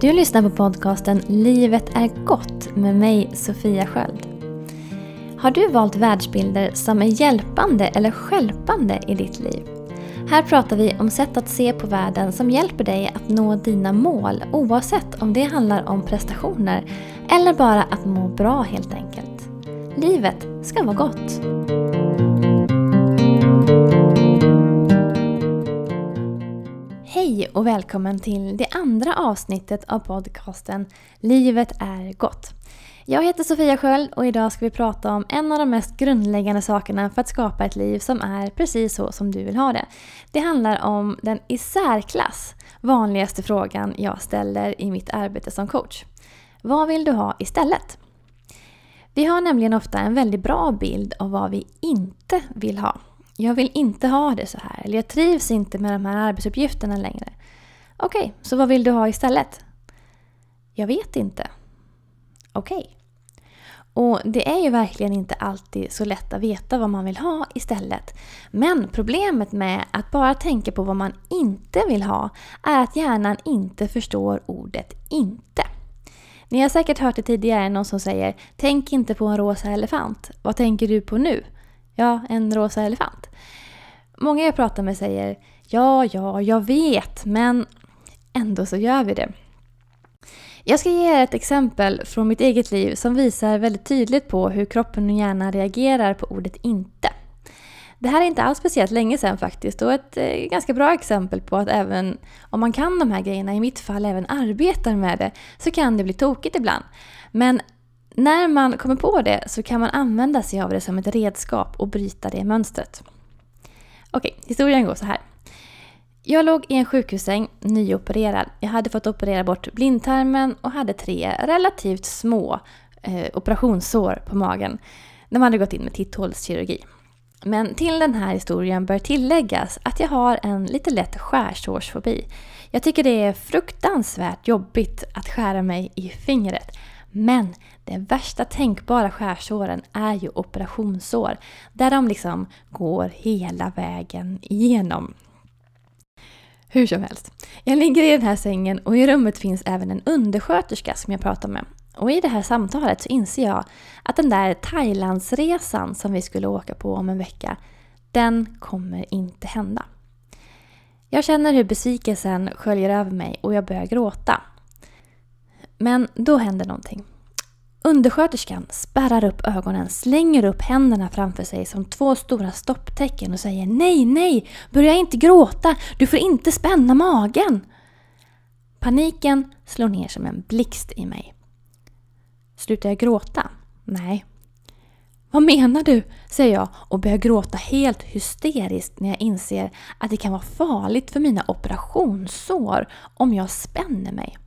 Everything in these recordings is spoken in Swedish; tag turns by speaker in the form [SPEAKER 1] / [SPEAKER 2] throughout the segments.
[SPEAKER 1] Du lyssnar på podcasten Livet är gott med mig Sofia Sköld. Har du valt världsbilder som är hjälpande eller skälpande i ditt liv? Här pratar vi om sätt att se på världen som hjälper dig att nå dina mål oavsett om det handlar om prestationer eller bara att må bra helt enkelt. Livet ska vara gott. Hej och välkommen till det andra avsnittet av podcasten Livet är gott. Jag heter Sofia Sköld och idag ska vi prata om en av de mest grundläggande sakerna för att skapa ett liv som är precis så som du vill ha det. Det handlar om den i särklass vanligaste frågan jag ställer i mitt arbete som coach. Vad vill du ha istället? Vi har nämligen ofta en väldigt bra bild av vad vi inte vill ha. Jag vill inte ha det så här. Eller jag trivs inte med de här arbetsuppgifterna längre. Okej, okay, så vad vill du ha istället? Jag vet inte. Okej. Okay. Och det är ju verkligen inte alltid så lätt att veta vad man vill ha istället. Men problemet med att bara tänka på vad man inte vill ha är att hjärnan inte förstår ordet INTE. Ni har säkert hört det tidigare, någon som säger “Tänk inte på en rosa elefant”. Vad tänker du på nu? Ja, en rosa elefant. Många jag pratar med säger Ja, ja, jag vet, men ändå så gör vi det. Jag ska ge er ett exempel från mitt eget liv som visar väldigt tydligt på hur kroppen och hjärnan reagerar på ordet INTE. Det här är inte alls speciellt länge sedan faktiskt och ett eh, ganska bra exempel på att även om man kan de här grejerna, i mitt fall även arbetar med det, så kan det bli tokigt ibland. Men när man kommer på det så kan man använda sig av det som ett redskap och bryta det mönstret. Okej, historien går så här. Jag låg i en sjukhussäng, nyopererad. Jag hade fått operera bort blindtarmen och hade tre relativt små eh, operationssår på magen. De hade gått in med titthålskirurgi. Men till den här historien bör tilläggas att jag har en lite lätt skärsårsfobi. Jag tycker det är fruktansvärt jobbigt att skära mig i fingret. Men det värsta tänkbara skärsåren är ju operationssår. Där de liksom går hela vägen igenom. Hur som helst. Jag ligger i den här sängen och i rummet finns även en undersköterska som jag pratar med. Och i det här samtalet så inser jag att den där Thailandsresan som vi skulle åka på om en vecka, den kommer inte hända. Jag känner hur besvikelsen sköljer över mig och jag börjar gråta. Men då händer någonting. Undersköterskan spärrar upp ögonen, slänger upp händerna framför sig som två stora stopptecken och säger Nej, nej! Börja inte gråta! Du får inte spänna magen! Paniken slår ner som en blixt i mig. Slutar jag gråta? Nej. Vad menar du? säger jag och börjar gråta helt hysteriskt när jag inser att det kan vara farligt för mina operationssår om jag spänner mig.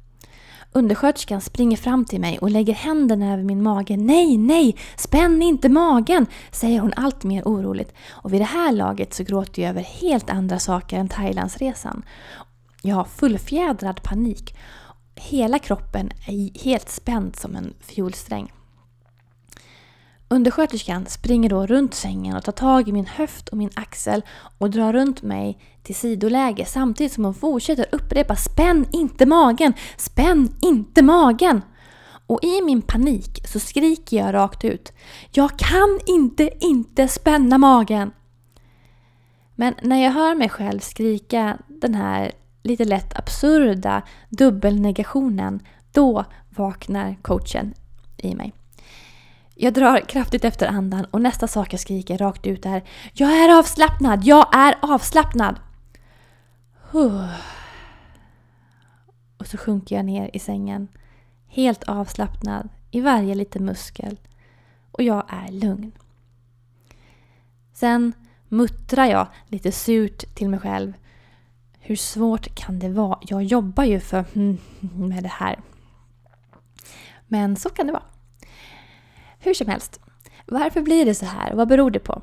[SPEAKER 1] Undersköterskan springer fram till mig och lägger händerna över min mage. Nej, nej, spänn inte magen, säger hon allt mer oroligt. Och vid det här laget så gråter jag över helt andra saker än Thailandsresan. Jag har fullfjädrad panik. Hela kroppen är helt spänd som en fiolsträng. Undersköterskan springer då runt sängen och tar tag i min höft och min axel och drar runt mig till sidoläge samtidigt som hon fortsätter upprepa Spänn inte magen! Spänn inte magen! Och i min panik så skriker jag rakt ut Jag kan inte inte spänna magen! Men när jag hör mig själv skrika den här lite lätt absurda dubbelnegationen då vaknar coachen i mig. Jag drar kraftigt efter andan och nästa sak jag skriker rakt ut är Jag är avslappnad! Jag är avslappnad! Och så sjunker jag ner i sängen. Helt avslappnad i varje liten muskel. Och jag är lugn. Sen muttrar jag lite surt till mig själv. Hur svårt kan det vara? Jag jobbar ju för med det här. Men så kan det vara. Hur som helst, varför blir det så här? Vad beror det på?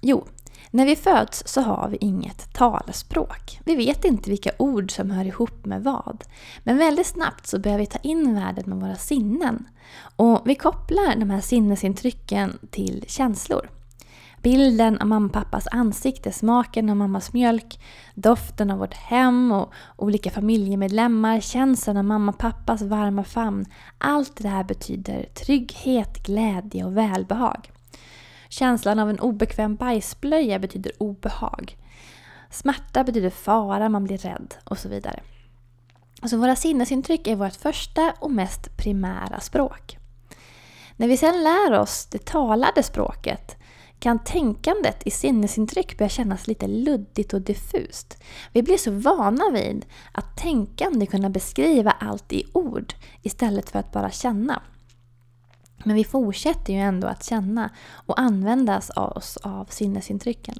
[SPEAKER 1] Jo, när vi föds så har vi inget talspråk. Vi vet inte vilka ord som hör ihop med vad. Men väldigt snabbt så börjar vi ta in världen med våra sinnen. Och vi kopplar de här sinnesintrycken till känslor. Bilden av mamma och pappas ansikte, smaken av mammas mjölk, doften av vårt hem och olika familjemedlemmar, känslan av mamma och pappas varma famn. Allt det här betyder trygghet, glädje och välbehag. Känslan av en obekväm bajsblöja betyder obehag. Smärta betyder fara, man blir rädd och så vidare. Alltså våra sinnesintryck är vårt första och mest primära språk. När vi sedan lär oss det talade språket kan tänkandet i sinnesintryck börja kännas lite luddigt och diffust. Vi blir så vana vid att tänkande kunna beskriva allt i ord istället för att bara känna. Men vi fortsätter ju ändå att känna och användas av oss av sinnesintrycken.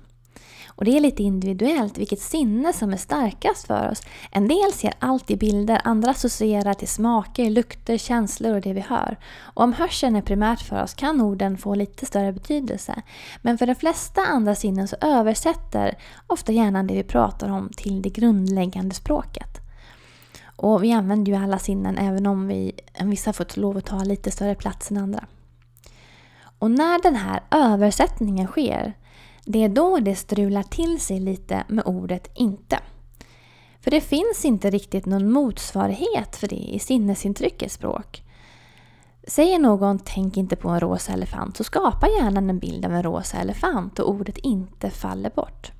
[SPEAKER 1] Och det är lite individuellt vilket sinne som är starkast för oss. En del ser allt i bilder, andra associerar till smaker, lukter, känslor och det vi hör. Och om hörseln är primärt för oss kan orden få lite större betydelse. Men för de flesta andra sinnen så översätter ofta hjärnan det vi pratar om till det grundläggande språket. Och vi använder ju alla sinnen även om vi, vissa fått lov att ta lite större plats än andra. Och när den här översättningen sker det är då det strular till sig lite med ordet inte. För det finns inte riktigt någon motsvarighet för det i sinnesintryckets språk. Säger någon “tänk inte på en rosa elefant” så skapar hjärnan en bild av en rosa elefant och ordet inte faller bort.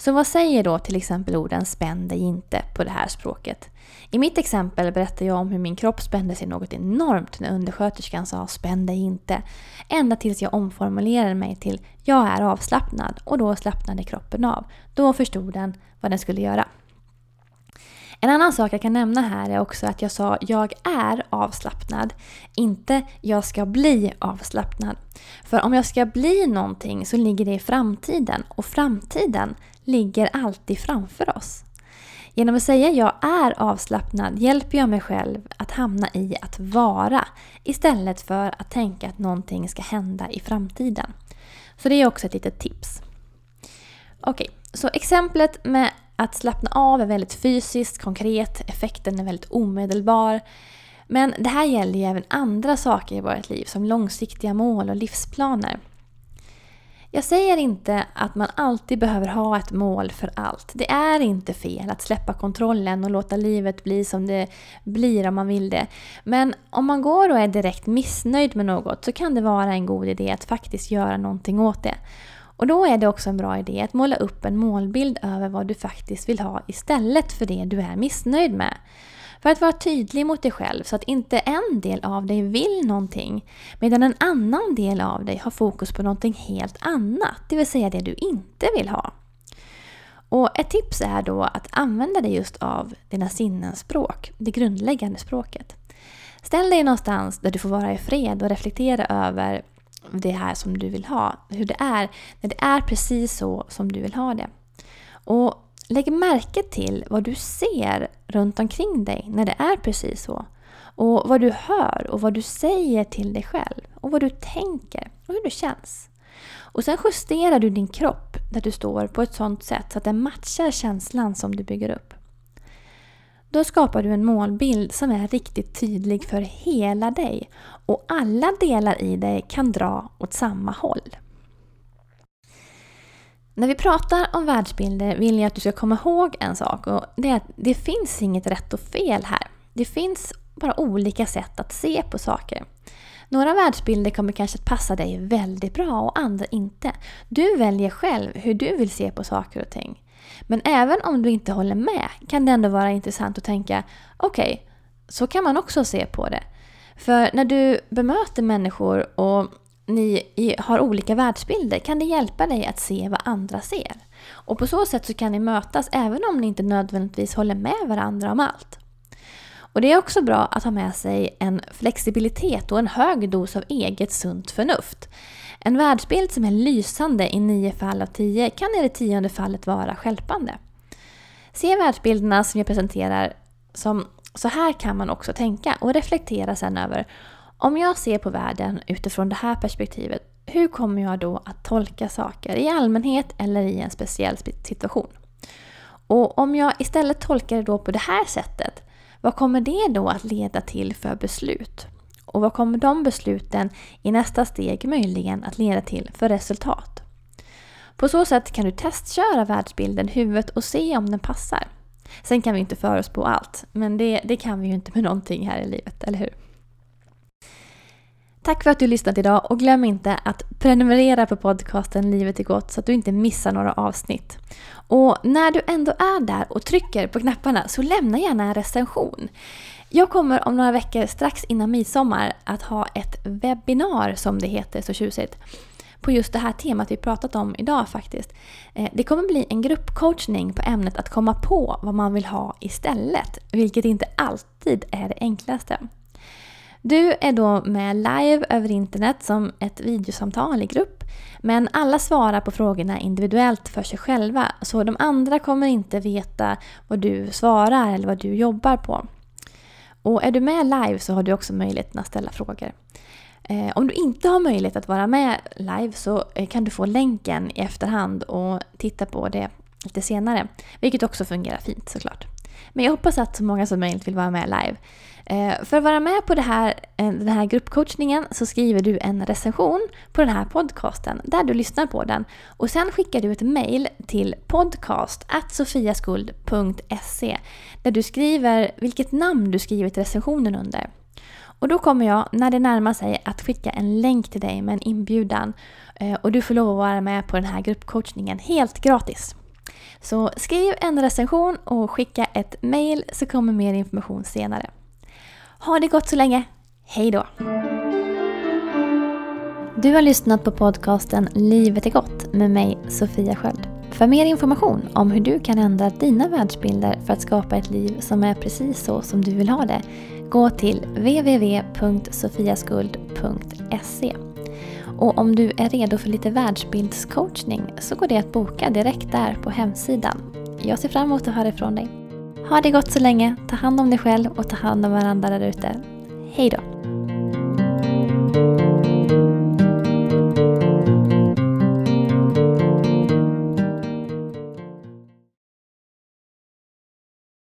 [SPEAKER 1] Så vad säger då till exempel orden “spänn dig inte” på det här språket? I mitt exempel berättar jag om hur min kropp spände sig något enormt när undersköterskan sa “spänn dig inte”. Ända tills jag omformulerade mig till “jag är avslappnad” och då slappnade kroppen av. Då förstod den vad den skulle göra. En annan sak jag kan nämna här är också att jag sa “jag är avslappnad”, inte “jag ska bli avslappnad”. För om jag ska bli någonting så ligger det i framtiden och framtiden ligger alltid framför oss. Genom att säga jag är avslappnad hjälper jag mig själv att hamna i att vara istället för att tänka att någonting ska hända i framtiden. Så det är också ett litet tips. Okej, okay, så exemplet med att slappna av är väldigt fysiskt, konkret, effekten är väldigt omedelbar. Men det här gäller ju även andra saker i vårt liv som långsiktiga mål och livsplaner. Jag säger inte att man alltid behöver ha ett mål för allt. Det är inte fel att släppa kontrollen och låta livet bli som det blir om man vill det. Men om man går och är direkt missnöjd med något så kan det vara en god idé att faktiskt göra någonting åt det. Och då är det också en bra idé att måla upp en målbild över vad du faktiskt vill ha istället för det du är missnöjd med. För att vara tydlig mot dig själv så att inte en del av dig vill någonting medan en annan del av dig har fokus på någonting helt annat, det vill säga det du inte vill ha. Och Ett tips är då att använda dig just av dina sinnens språk, det grundläggande språket. Ställ dig någonstans där du får vara i fred och reflektera över det här som du vill ha. Hur det är när det är precis så som du vill ha det. Och Lägg märke till vad du ser runt omkring dig när det är precis så. Och vad du hör och vad du säger till dig själv. Och vad du tänker och hur det känns. Och sen justerar du din kropp där du står på ett sånt sätt så att den matchar känslan som du bygger upp. Då skapar du en målbild som är riktigt tydlig för hela dig och alla delar i dig kan dra åt samma håll. När vi pratar om världsbilder vill jag att du ska komma ihåg en sak och det är att det finns inget rätt och fel här. Det finns bara olika sätt att se på saker. Några världsbilder kommer kanske att passa dig väldigt bra och andra inte. Du väljer själv hur du vill se på saker och ting. Men även om du inte håller med kan det ändå vara intressant att tänka okej, okay, så kan man också se på det. För när du bemöter människor och ni har olika världsbilder kan det hjälpa dig att se vad andra ser. Och på så sätt så kan ni mötas även om ni inte nödvändigtvis håller med varandra om allt. Och Det är också bra att ha med sig en flexibilitet och en hög dos av eget sunt förnuft. En världsbild som är lysande i nio fall av tio kan i det tionde fallet vara skälpande. Se världsbilderna som jag presenterar som så här kan man också tänka och reflektera sen över om jag ser på världen utifrån det här perspektivet, hur kommer jag då att tolka saker i allmänhet eller i en speciell situation? Och om jag istället tolkar det då på det här sättet, vad kommer det då att leda till för beslut? Och vad kommer de besluten i nästa steg möjligen att leda till för resultat? På så sätt kan du testköra världsbilden i huvudet och se om den passar. Sen kan vi inte förutspå allt, men det, det kan vi ju inte med någonting här i livet, eller hur? Tack för att du lyssnat idag och glöm inte att prenumerera på podcasten Livet är gott så att du inte missar några avsnitt. Och när du ändå är där och trycker på knapparna så lämna gärna en recension. Jag kommer om några veckor strax innan midsommar att ha ett webbinar som det heter så tjusigt på just det här temat vi pratat om idag faktiskt. Eh, det kommer bli en gruppcoachning på ämnet att komma på vad man vill ha istället, vilket inte alltid är det enklaste. Du är då med live över internet som ett videosamtal i grupp. Men alla svarar på frågorna individuellt för sig själva. Så de andra kommer inte veta vad du svarar eller vad du jobbar på. Och är du med live så har du också möjligheten att ställa frågor. Eh, om du inte har möjlighet att vara med live så eh, kan du få länken i efterhand och titta på det lite senare. Vilket också fungerar fint såklart. Men jag hoppas att så många som möjligt vill vara med live. Eh, för att vara med på här, eh, den här gruppcoachningen så skriver du en recension på den här podcasten där du lyssnar på den. Och sen skickar du ett mail till podcast.sofiaskuld.se där du skriver vilket namn du skrivit recensionen under. Och då kommer jag, när det närmar sig, att skicka en länk till dig med en inbjudan. Eh, och du får lov att vara med på den här gruppcoachningen helt gratis. Så skriv en recension och skicka ett mail så kommer mer information senare. Ha det gott så länge! Hej då! Du har lyssnat på podcasten Livet är gott med mig Sofia Sköld. För mer information om hur du kan ändra dina världsbilder för att skapa ett liv som är precis så som du vill ha det, gå till www.sofiaskuld.se. Och om du är redo för lite världsbildscoachning så går det att boka direkt där på hemsidan. Jag ser fram emot att höra ifrån dig. Ha det gott så länge, ta hand om dig själv och ta hand om varandra där ute. Hejdå!